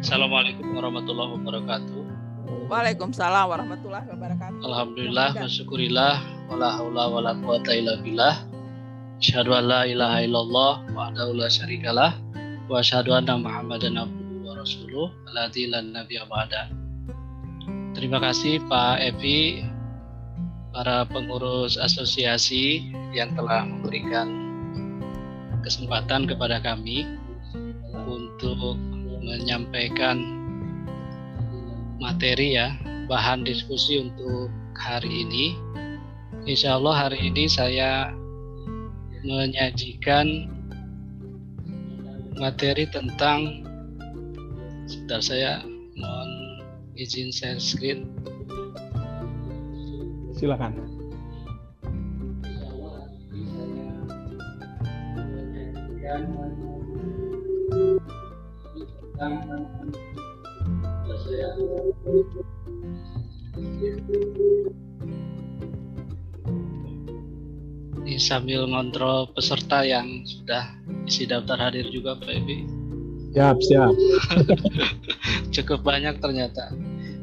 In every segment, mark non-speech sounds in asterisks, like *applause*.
Assalamualaikum warahmatullahi wabarakatuh. Waalaikumsalam warahmatullahi wabarakatuh. Alhamdulillah, wasyukurillah, wala haula wala quwata illa billah. Asyhadu an la ilaha illallah wahdahu la syarikalah wa asyhadu anna Muhammadan abduhu wa rasuluh alladzi lan nabiyya ba'da. Terima kasih Pak Evi, para pengurus asosiasi yang telah memberikan kesempatan kepada kami untuk menyampaikan materi ya, bahan diskusi untuk hari ini. Insya Allah hari ini saya menyajikan materi tentang sebentar saya mohon izin share screen. Silakan. Ini sambil ngontrol peserta yang sudah isi daftar hadir juga Pak Ebi. Siap, siap. *laughs* Cukup banyak ternyata.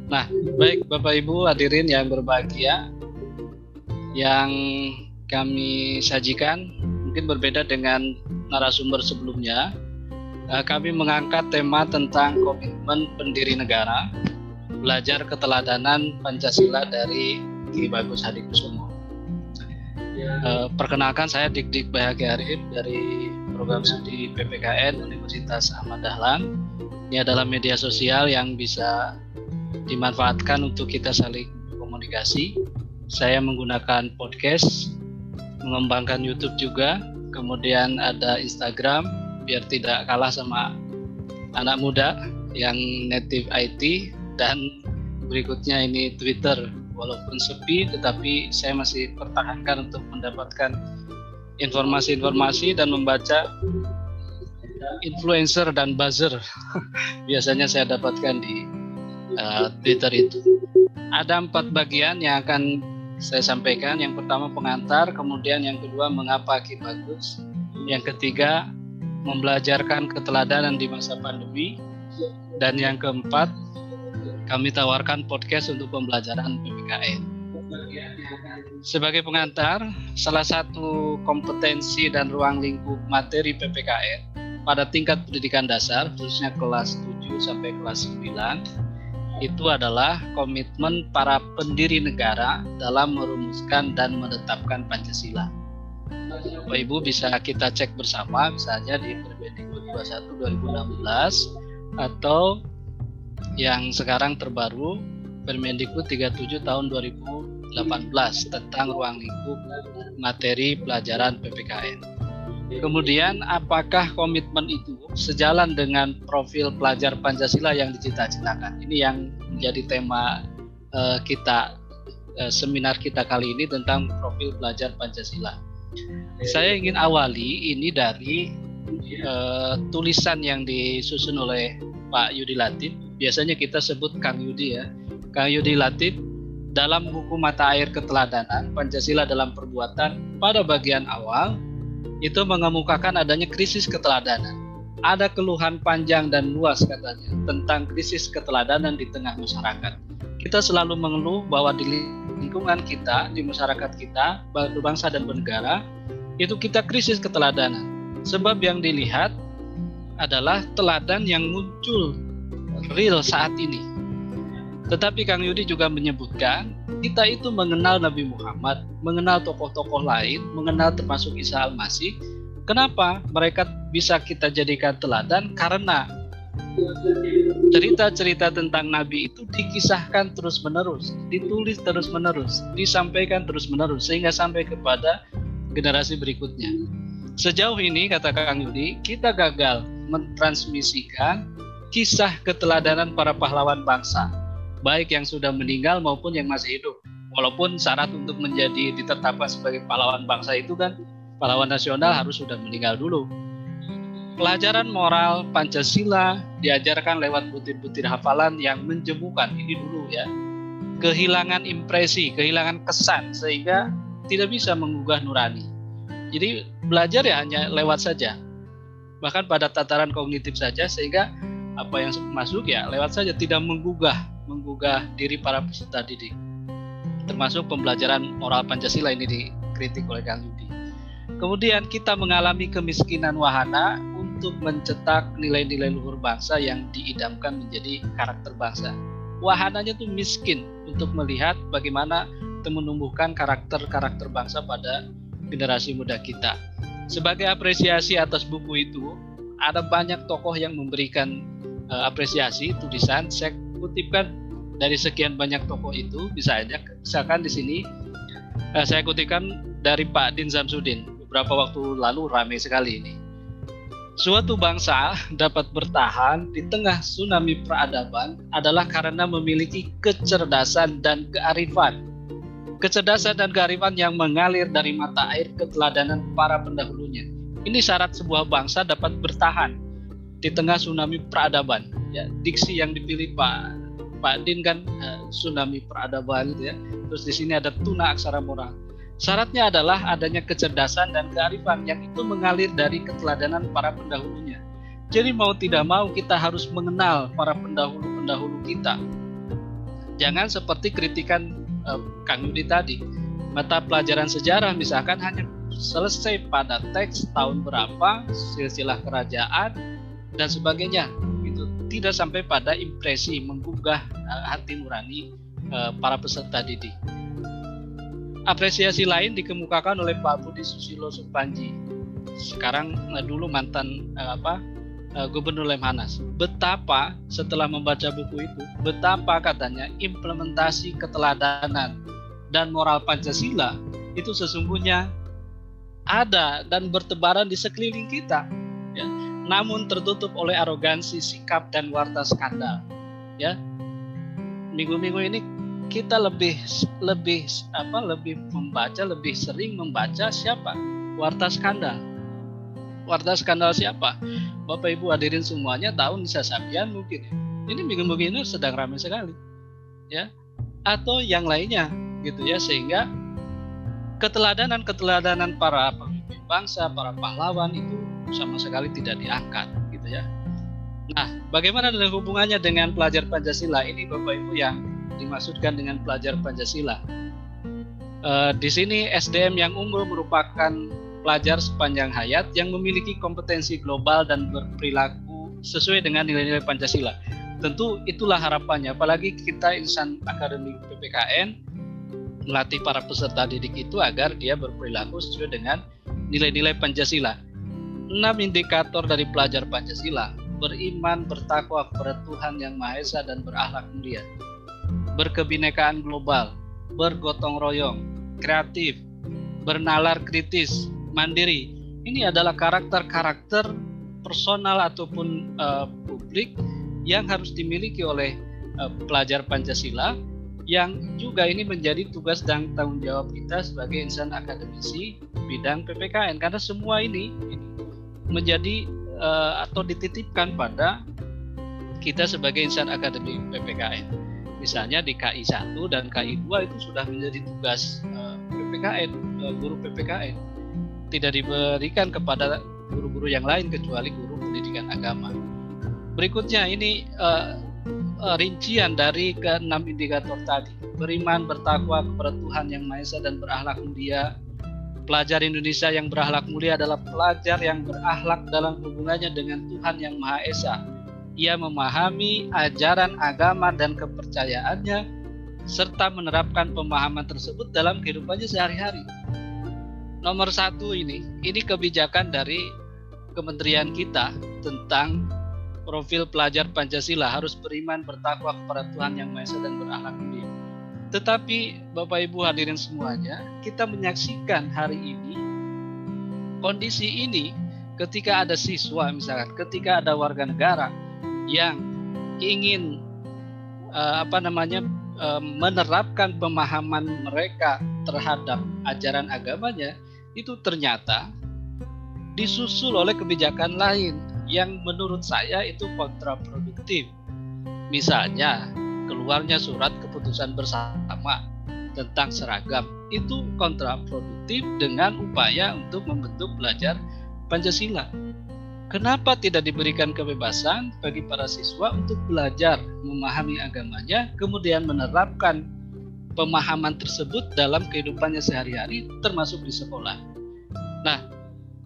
Nah, baik Bapak Ibu hadirin yang berbahagia, yang kami sajikan mungkin berbeda dengan narasumber sebelumnya. Eh, kami mengangkat tema tentang komitmen pendiri negara, belajar keteladanan Pancasila dari Ki Bagus Hadikusumo. Eh, perkenalkan saya Dik Dik Bahagia Arif dari program studi PPKN Universitas Ahmad Dahlan. Ini adalah media sosial yang bisa dimanfaatkan untuk kita saling komunikasi. Saya menggunakan podcast, mengembangkan YouTube juga, kemudian ada Instagram biar tidak kalah sama anak muda yang native IT dan berikutnya ini Twitter. Walaupun sepi tetapi saya masih pertahankan untuk mendapatkan informasi-informasi dan membaca influencer dan buzzer. *laughs* Biasanya saya dapatkan di uh, Twitter itu. Ada empat bagian yang akan saya sampaikan. Yang pertama pengantar, kemudian yang kedua mengapa Ki bagus, yang ketiga membelajarkan keteladanan di masa pandemi, dan yang keempat kami tawarkan podcast untuk pembelajaran PPKN. Sebagai pengantar, salah satu kompetensi dan ruang lingkup materi PPKN pada tingkat pendidikan dasar, khususnya kelas 7 sampai kelas 9, itu adalah komitmen para pendiri negara dalam merumuskan dan menetapkan Pancasila. Bapak Ibu bisa kita cek bersama misalnya di Permendikbud 21 2016 atau yang sekarang terbaru Permendikbud 37 tahun 2018 tentang ruang lingkup materi pelajaran PPKN. Kemudian apakah komitmen itu sejalan dengan profil pelajar Pancasila yang dicita-citakan? Ini yang menjadi tema uh, kita uh, seminar kita kali ini tentang profil pelajar Pancasila. Saya ingin awali ini dari uh, tulisan yang disusun oleh Pak Yudi Latif. Biasanya kita sebut Kang Yudi ya. Kang Yudi Latif dalam buku Mata Air Keteladanan Pancasila dalam Perbuatan pada bagian awal itu mengemukakan adanya krisis keteladanan. Ada keluhan panjang dan luas katanya tentang krisis keteladanan di tengah masyarakat. Kita selalu mengeluh bahwa di lingkungan kita, di masyarakat kita, bangsa dan bernegara, itu kita krisis keteladanan. Sebab yang dilihat adalah teladan yang muncul real saat ini. Tetapi Kang Yudi juga menyebutkan kita itu mengenal Nabi Muhammad, mengenal tokoh-tokoh lain, mengenal termasuk Isa Al-Masih. Kenapa mereka bisa kita jadikan teladan? Karena cerita-cerita tentang Nabi itu dikisahkan terus-menerus, ditulis terus-menerus, disampaikan terus-menerus sehingga sampai kepada generasi berikutnya. Sejauh ini kata Kang Yudi, kita gagal mentransmisikan kisah keteladanan para pahlawan bangsa baik yang sudah meninggal maupun yang masih hidup. Walaupun syarat untuk menjadi ditetapkan sebagai pahlawan bangsa itu kan pahlawan nasional harus sudah meninggal dulu. Pelajaran moral Pancasila diajarkan lewat butir-butir hafalan yang menjemukan ini dulu ya. Kehilangan impresi, kehilangan kesan sehingga tidak bisa menggugah nurani. Jadi belajar ya hanya lewat saja. Bahkan pada tataran kognitif saja sehingga apa yang masuk ya lewat saja tidak menggugah menggugah diri para peserta didik termasuk pembelajaran moral Pancasila ini dikritik oleh Kang Yudi. Kemudian kita mengalami kemiskinan wahana untuk mencetak nilai-nilai luhur bangsa yang diidamkan menjadi karakter bangsa. Wahananya tuh miskin untuk melihat bagaimana menumbuhkan karakter-karakter bangsa pada generasi muda kita. Sebagai apresiasi atas buku itu, ada banyak tokoh yang memberikan uh, apresiasi tulisan. Saya kutipkan dari sekian banyak tokoh itu bisa aja misalkan di sini uh, saya kutipkan dari Pak Din Samsudin beberapa waktu lalu ramai sekali ini suatu bangsa dapat bertahan di tengah tsunami peradaban adalah karena memiliki kecerdasan dan kearifan kecerdasan dan kearifan yang mengalir dari mata air keteladanan para pendahulunya ini syarat sebuah bangsa dapat bertahan di tengah tsunami peradaban ya diksi yang dipilih Pak Pak Din kan uh, tsunami peradaban ya. Terus di sini ada tuna aksara moral. Syaratnya adalah adanya kecerdasan dan kearifan yang itu mengalir dari keteladanan para pendahulunya. Jadi mau tidak mau kita harus mengenal para pendahulu-pendahulu kita. Jangan seperti kritikan uh, Kang Yudi tadi. Mata pelajaran sejarah misalkan hanya selesai pada teks tahun berapa, silsilah kerajaan dan sebagainya tidak sampai pada impresi menggugah uh, hati nurani uh, para peserta didik. Apresiasi lain dikemukakan oleh Pak Budi Susilo Supanji, sekarang uh, dulu mantan uh, apa uh, Gubernur Lemhanas. Betapa setelah membaca buku itu, betapa katanya implementasi keteladanan dan moral Pancasila itu sesungguhnya ada dan bertebaran di sekeliling kita. Ya namun tertutup oleh arogansi sikap dan warta skandal ya minggu-minggu ini kita lebih lebih apa lebih membaca lebih sering membaca siapa warta skandal warta skandal siapa Bapak Ibu hadirin semuanya tahu Nisa Sabian mungkin ini minggu-minggu ini sedang ramai sekali ya atau yang lainnya gitu ya sehingga keteladanan-keteladanan para pemimpin bangsa para pahlawan itu sama sekali tidak diangkat gitu ya. Nah, bagaimana dengan hubungannya dengan pelajar Pancasila? Ini Bapak Ibu yang dimaksudkan dengan pelajar Pancasila. E, di sini SDM yang unggul merupakan pelajar sepanjang hayat yang memiliki kompetensi global dan berperilaku sesuai dengan nilai-nilai Pancasila. Tentu itulah harapannya, apalagi kita insan akademik PPKN melatih para peserta didik itu agar dia berperilaku sesuai dengan nilai-nilai Pancasila enam indikator dari pelajar Pancasila beriman bertakwa kepada Tuhan yang Maha Esa dan berakhlak mulia berkebinekaan global bergotong royong kreatif bernalar kritis mandiri ini adalah karakter-karakter personal ataupun uh, publik yang harus dimiliki oleh uh, pelajar Pancasila yang juga ini menjadi tugas dan tanggung jawab kita sebagai insan akademisi bidang PPKN karena semua ini, menjadi uh, atau dititipkan pada kita sebagai insan akademi PPKN. Misalnya di KI 1 dan KI 2 itu sudah menjadi tugas uh, PPKN, uh, guru PPKN. Tidak diberikan kepada guru-guru yang lain kecuali guru pendidikan agama. Berikutnya ini uh, rincian dari keenam indikator tadi. Beriman, bertakwa kepada Tuhan yang Maha Esa dan berakhlak mulia, Pelajar Indonesia yang berakhlak mulia adalah pelajar yang berakhlak dalam hubungannya dengan Tuhan yang Maha Esa. Ia memahami ajaran agama dan kepercayaannya serta menerapkan pemahaman tersebut dalam kehidupannya sehari-hari. Nomor satu ini, ini kebijakan dari kementerian kita tentang profil pelajar Pancasila harus beriman bertakwa kepada Tuhan yang Maha Esa dan berakhlak mulia. Tetapi Bapak Ibu hadirin semuanya, kita menyaksikan hari ini kondisi ini ketika ada siswa misalkan, ketika ada warga negara yang ingin uh, apa namanya uh, menerapkan pemahaman mereka terhadap ajaran agamanya itu ternyata disusul oleh kebijakan lain yang menurut saya itu kontraproduktif. Misalnya keluarnya surat keputusan bersama tentang seragam itu kontraproduktif dengan upaya untuk membentuk belajar Pancasila. Kenapa tidak diberikan kebebasan bagi para siswa untuk belajar memahami agamanya, kemudian menerapkan pemahaman tersebut dalam kehidupannya sehari-hari, termasuk di sekolah. Nah,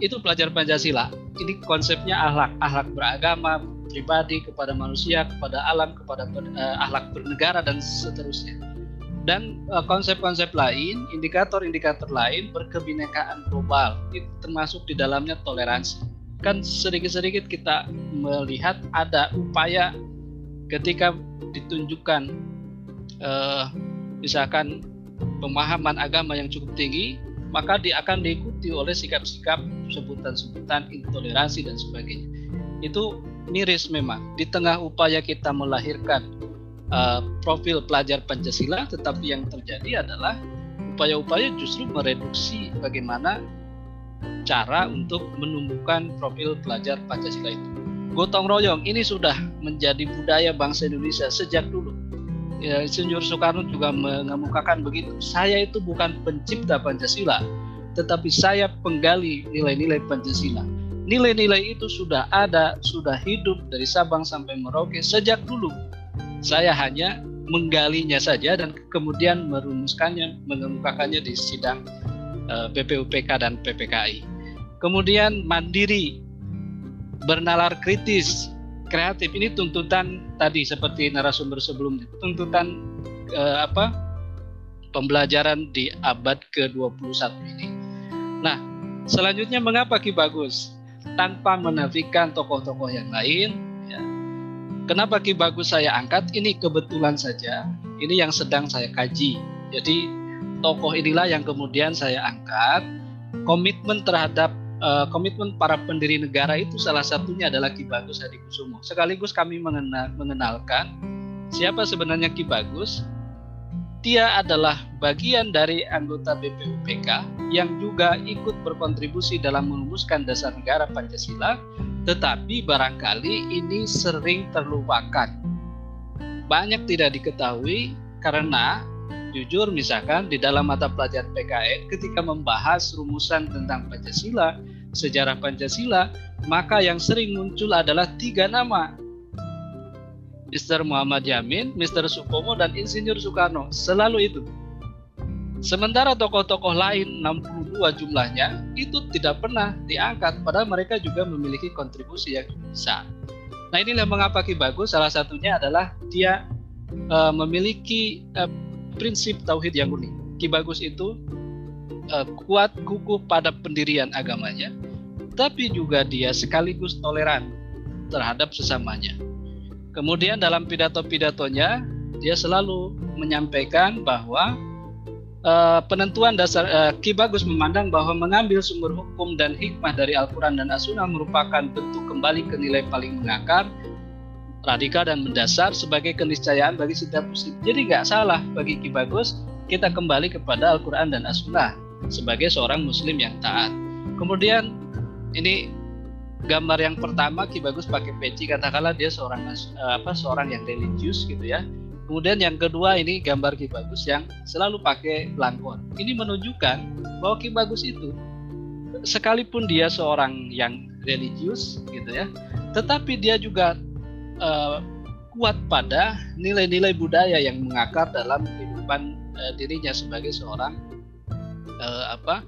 itu pelajar Pancasila. Ini konsepnya ahlak, ahlak beragama, pribadi kepada manusia, kepada alam, kepada uh, ahlak bernegara dan seterusnya. Dan uh, konsep-konsep lain, indikator-indikator lain berkebinekaan global, termasuk di dalamnya toleransi. Kan sedikit-sedikit kita melihat ada upaya ketika ditunjukkan uh, misalkan pemahaman agama yang cukup tinggi, maka dia akan diikuti oleh sikap-sikap sebutan-sebutan intoleransi dan sebagainya. Itu miris memang di tengah upaya kita melahirkan uh, profil pelajar Pancasila, tetapi yang terjadi adalah upaya-upaya justru mereduksi bagaimana cara untuk menumbuhkan profil pelajar Pancasila itu. Gotong royong ini sudah menjadi budaya bangsa Indonesia sejak dulu ya, Soekarno juga mengemukakan begitu. Saya itu bukan pencipta Pancasila, tetapi saya penggali nilai-nilai Pancasila. Nilai-nilai itu sudah ada, sudah hidup dari Sabang sampai Merauke sejak dulu. Saya hanya menggalinya saja dan kemudian merumuskannya, mengemukakannya di sidang eh, BPUPK dan PPKI. Kemudian mandiri, bernalar kritis, kreatif ini tuntutan tadi seperti narasumber sebelumnya tuntutan eh, apa pembelajaran di abad ke-21 ini. Nah, selanjutnya mengapa Ki Bagus tanpa menafikan tokoh-tokoh yang lain ya. Kenapa Ki Bagus saya angkat? Ini kebetulan saja. Ini yang sedang saya kaji. Jadi tokoh inilah yang kemudian saya angkat komitmen terhadap uh, komitmen para pendiri negara itu salah satunya adalah Ki Bagus Hadikusumo. Sekaligus kami mengenal, mengenalkan siapa sebenarnya Ki Bagus. Dia adalah bagian dari anggota BPUPK yang juga ikut berkontribusi dalam merumuskan dasar negara Pancasila, tetapi barangkali ini sering terlupakan. Banyak tidak diketahui karena jujur misalkan di dalam mata pelajaran PKN ketika membahas rumusan tentang Pancasila sejarah Pancasila, maka yang sering muncul adalah tiga nama. Mr. Muhammad Yamin, Mr. Supomo, dan Insinyur Soekarno. Selalu itu. Sementara tokoh-tokoh lain 62 jumlahnya itu tidak pernah diangkat padahal mereka juga memiliki kontribusi yang besar. Nah inilah mengapa Ki Bagus salah satunya adalah dia uh, memiliki uh, prinsip tauhid yang unik. Ki Bagus itu uh, kuat kukuh pada pendirian agamanya, tapi juga dia sekaligus toleran terhadap sesamanya. Kemudian dalam pidato-pidatonya dia selalu menyampaikan bahwa uh, penentuan dasar uh, Ki Bagus memandang bahwa mengambil sumber hukum dan hikmah dari Al-Quran dan As-Sunnah merupakan bentuk kembali ke nilai paling mengakar, radikal dan mendasar sebagai keniscayaan bagi setiap muslim. Jadi nggak salah bagi Ki Bagus kita kembali kepada Al-Quran dan As-Sunnah sebagai seorang muslim yang taat. Kemudian ini gambar yang pertama Ki Bagus pakai peci katakanlah dia seorang eh, apa seorang yang religius gitu ya. Kemudian yang kedua ini gambar Ki Bagus yang selalu pakai belangkon. Ini menunjukkan bahwa Ki Bagus itu sekalipun dia seorang yang religius gitu ya, tetapi dia juga uh, kuat pada nilai-nilai budaya yang mengakar dalam kehidupan uh, dirinya sebagai seorang uh, apa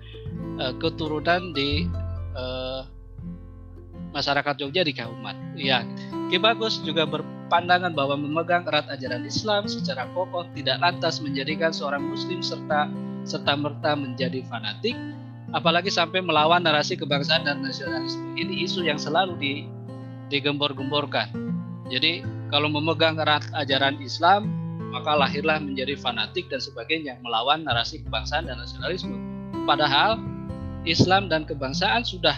uh, keturunan di uh, masyarakat Jogja di Kauman. Ya, Ki Bagus juga berpandangan bahwa memegang erat ajaran Islam secara kokoh tidak lantas menjadikan seorang Muslim serta serta merta menjadi fanatik, apalagi sampai melawan narasi kebangsaan dan nasionalisme. Ini isu yang selalu di, digembor-gemborkan. Jadi kalau memegang erat ajaran Islam, maka lahirlah menjadi fanatik dan sebagainya melawan narasi kebangsaan dan nasionalisme. Padahal Islam dan kebangsaan sudah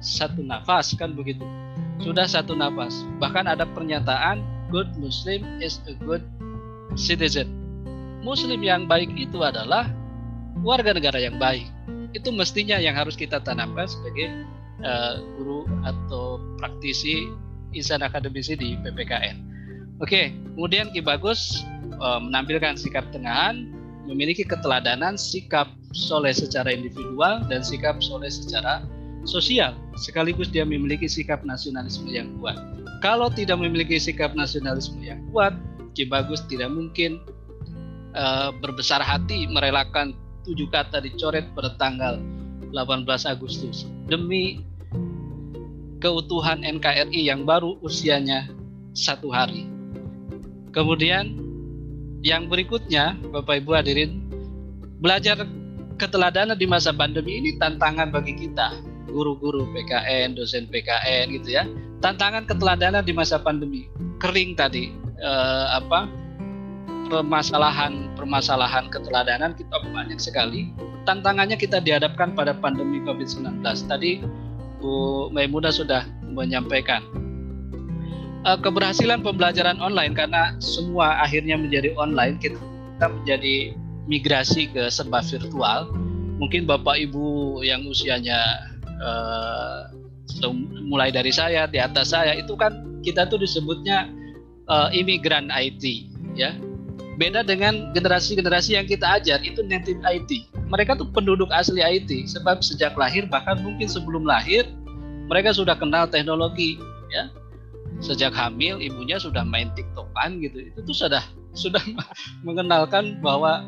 satu nafas kan begitu. Sudah satu nafas. Bahkan ada pernyataan good Muslim is a good citizen. Muslim yang baik itu adalah warga negara yang baik. Itu mestinya yang harus kita tanamkan sebagai uh, guru atau praktisi insan akademisi di PPKN. Oke, kemudian Ki Bagus uh, menampilkan sikap tengahan, memiliki keteladanan, sikap soleh secara individual dan sikap soleh secara sosial sekaligus dia memiliki sikap nasionalisme yang kuat. Kalau tidak memiliki sikap nasionalisme yang kuat, Ki Bagus tidak mungkin uh, berbesar hati merelakan tujuh kata dicoret pada tanggal 18 Agustus demi keutuhan NKRI yang baru usianya satu hari. Kemudian yang berikutnya, Bapak Ibu hadirin, belajar keteladanan di masa pandemi ini tantangan bagi kita, guru-guru PKN, dosen PKN gitu ya. Tantangan keteladanan di masa pandemi. Kering tadi eh, apa? permasalahan permasalahan keteladanan kita banyak sekali. Tantangannya kita dihadapkan pada pandemi Covid-19. Tadi Bu Maimunah sudah menyampaikan uh, keberhasilan pembelajaran online karena semua akhirnya menjadi online kita menjadi migrasi ke serba virtual. Mungkin Bapak Ibu yang usianya uh, mulai dari saya di atas saya itu kan kita tuh disebutnya uh, imigran IT ya Beda dengan generasi-generasi yang kita ajar itu native IT. Mereka tuh penduduk asli IT sebab sejak lahir bahkan mungkin sebelum lahir mereka sudah kenal teknologi ya. Sejak hamil ibunya sudah main TikTokan gitu. Itu tuh sudah *laughs* sudah mengenalkan bahwa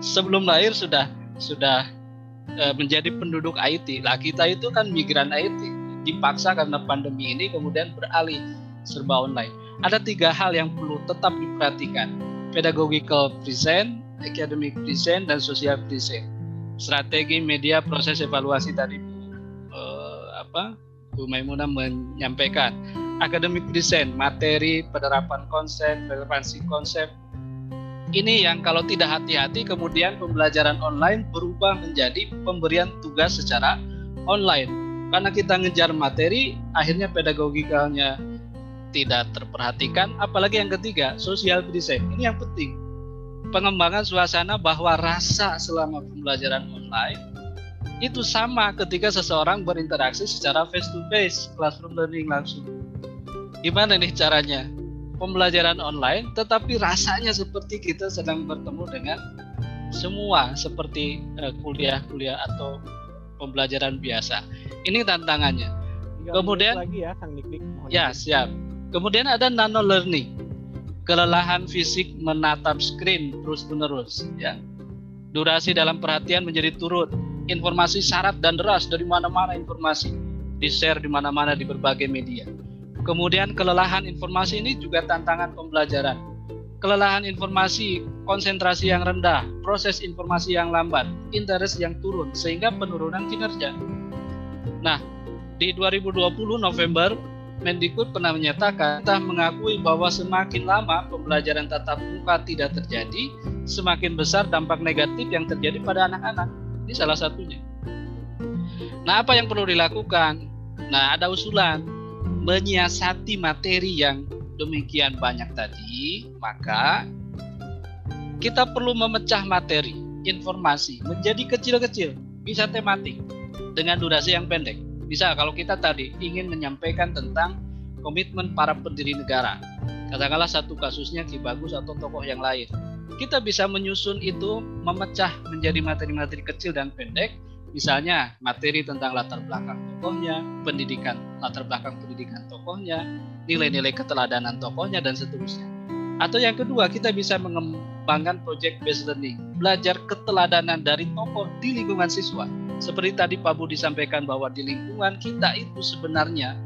sebelum lahir sudah sudah e, menjadi penduduk IT. Lah kita itu kan migran IT. Dipaksa karena pandemi ini kemudian beralih serba online. Ada tiga hal yang perlu tetap diperhatikan pedagogical present, academic present, dan social present. Strategi media proses evaluasi tadi Bu uh, apa Bu Maimunah menyampaikan. Academic present, materi, penerapan konsep, relevansi konsep. Ini yang kalau tidak hati-hati kemudian pembelajaran online berubah menjadi pemberian tugas secara online. Karena kita ngejar materi, akhirnya pedagogikalnya tidak terperhatikan apalagi yang ketiga social design ini yang penting pengembangan suasana bahwa rasa selama pembelajaran online itu sama ketika seseorang berinteraksi secara face to face classroom learning langsung. Gimana nih caranya? Pembelajaran online tetapi rasanya seperti kita sedang bertemu dengan semua seperti eh, kuliah-kuliah atau pembelajaran biasa. Ini tantangannya. Kemudian lagi ya Kang ya siap. Kemudian ada nano learning, kelelahan fisik menatap screen terus-menerus. Ya. Durasi dalam perhatian menjadi turun, informasi syarat dan deras dari mana-mana informasi, di-share di mana-mana di berbagai media. Kemudian kelelahan informasi ini juga tantangan pembelajaran. Kelelahan informasi, konsentrasi yang rendah, proses informasi yang lambat, interest yang turun, sehingga penurunan kinerja. Nah, di 2020 November Mendikbud pernah menyatakan telah mengakui bahwa semakin lama pembelajaran tatap muka tidak terjadi, semakin besar dampak negatif yang terjadi pada anak-anak. Ini salah satunya. Nah, apa yang perlu dilakukan? Nah, ada usulan menyiasati materi yang demikian banyak tadi, maka kita perlu memecah materi, informasi menjadi kecil-kecil, bisa tematik dengan durasi yang pendek. Bisa kalau kita tadi ingin menyampaikan tentang komitmen para pendiri negara. Katakanlah satu kasusnya Ki Bagus atau tokoh yang lain. Kita bisa menyusun itu memecah menjadi materi-materi kecil dan pendek. Misalnya materi tentang latar belakang tokohnya, pendidikan latar belakang pendidikan tokohnya, nilai-nilai keteladanan tokohnya dan seterusnya. Atau yang kedua, kita bisa mengembangkan project based learning, belajar keteladanan dari tokoh di lingkungan siswa seperti tadi Pak Budi sampaikan bahwa di lingkungan kita itu sebenarnya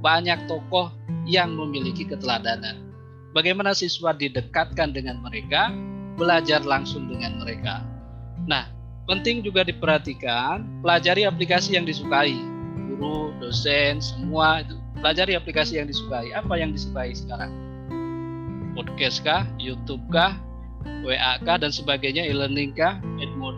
banyak tokoh yang memiliki keteladanan. Bagaimana siswa didekatkan dengan mereka, belajar langsung dengan mereka. Nah, penting juga diperhatikan, pelajari aplikasi yang disukai. Guru, dosen, semua itu pelajari aplikasi yang disukai. Apa yang disukai sekarang? Podcast kah, YouTube kah, WA kah dan sebagainya, e-learning kah,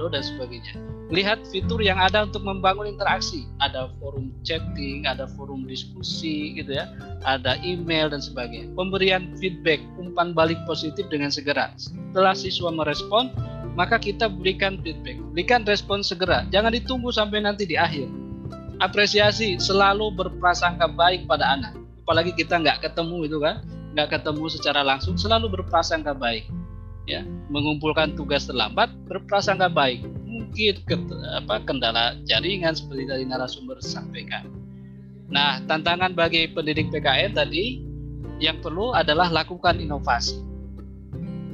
Edmodo dan sebagainya lihat fitur yang ada untuk membangun interaksi. Ada forum chatting, ada forum diskusi gitu ya, ada email dan sebagainya. Pemberian feedback, umpan balik positif dengan segera. Setelah siswa merespon, maka kita berikan feedback. Berikan respon segera, jangan ditunggu sampai nanti di akhir. Apresiasi selalu berprasangka baik pada anak. Apalagi kita nggak ketemu itu kan, nggak ketemu secara langsung, selalu berprasangka baik. Ya, mengumpulkan tugas terlambat berprasangka baik mungkin apa, kendala jaringan seperti tadi narasumber sampaikan. Nah, tantangan bagi pendidik PKN tadi yang perlu adalah lakukan inovasi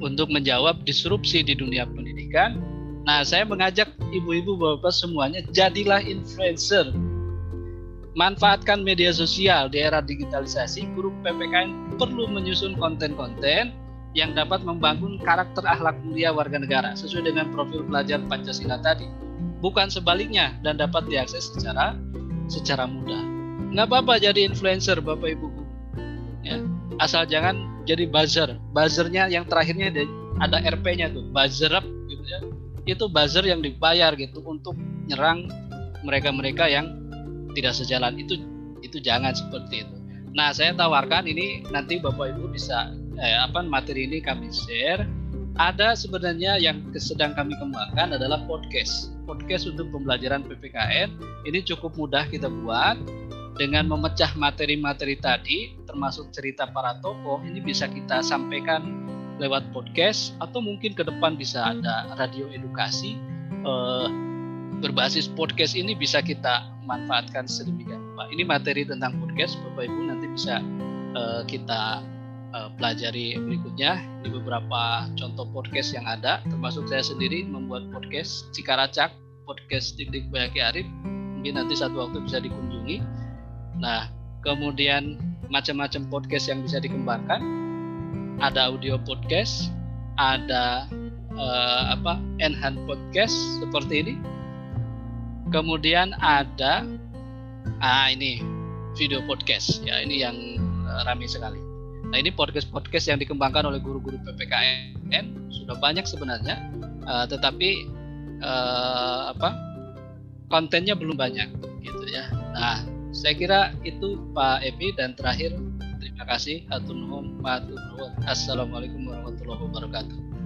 untuk menjawab disrupsi di dunia pendidikan. Nah, saya mengajak ibu-ibu bapak semuanya jadilah influencer. Manfaatkan media sosial di era digitalisasi. Guru PPKN perlu menyusun konten-konten yang dapat membangun karakter akhlak mulia warga negara sesuai dengan profil pelajar Pancasila tadi. Bukan sebaliknya dan dapat diakses secara secara mudah. Nggak apa-apa jadi influencer Bapak Ibu Ya. Asal jangan jadi buzzer. Buzzernya yang terakhirnya ada RP-nya tuh, buzzer up gitu ya. Itu buzzer yang dibayar gitu untuk nyerang mereka-mereka yang tidak sejalan. Itu itu jangan seperti itu. Nah, saya tawarkan ini nanti Bapak Ibu bisa eh, apa materi ini kami share. Ada sebenarnya yang sedang kami kembangkan adalah podcast. Podcast untuk pembelajaran PPKN ini cukup mudah kita buat dengan memecah materi-materi tadi termasuk cerita para tokoh ini bisa kita sampaikan lewat podcast atau mungkin ke depan bisa ada radio edukasi eh, berbasis podcast ini bisa kita manfaatkan sedemikian rupa. Ini materi tentang podcast Bapak Ibu nanti bisa eh, kita uh, pelajari berikutnya di beberapa contoh podcast yang ada. Termasuk saya sendiri membuat podcast Cikaracak podcast Dik Bayaki Arif. Mungkin nanti satu waktu bisa dikunjungi. Nah kemudian macam-macam podcast yang bisa dikembangkan. Ada audio podcast ada uh, apa enhance podcast seperti ini. Kemudian ada ah ini video podcast. Ya ini yang uh, ramai sekali Nah ini podcast-podcast yang dikembangkan oleh guru-guru PPKN sudah banyak sebenarnya, uh, tetapi uh, apa kontennya belum banyak gitu ya. Nah saya kira itu Pak Epi dan terakhir terima kasih. Assalamualaikum warahmatullahi wabarakatuh.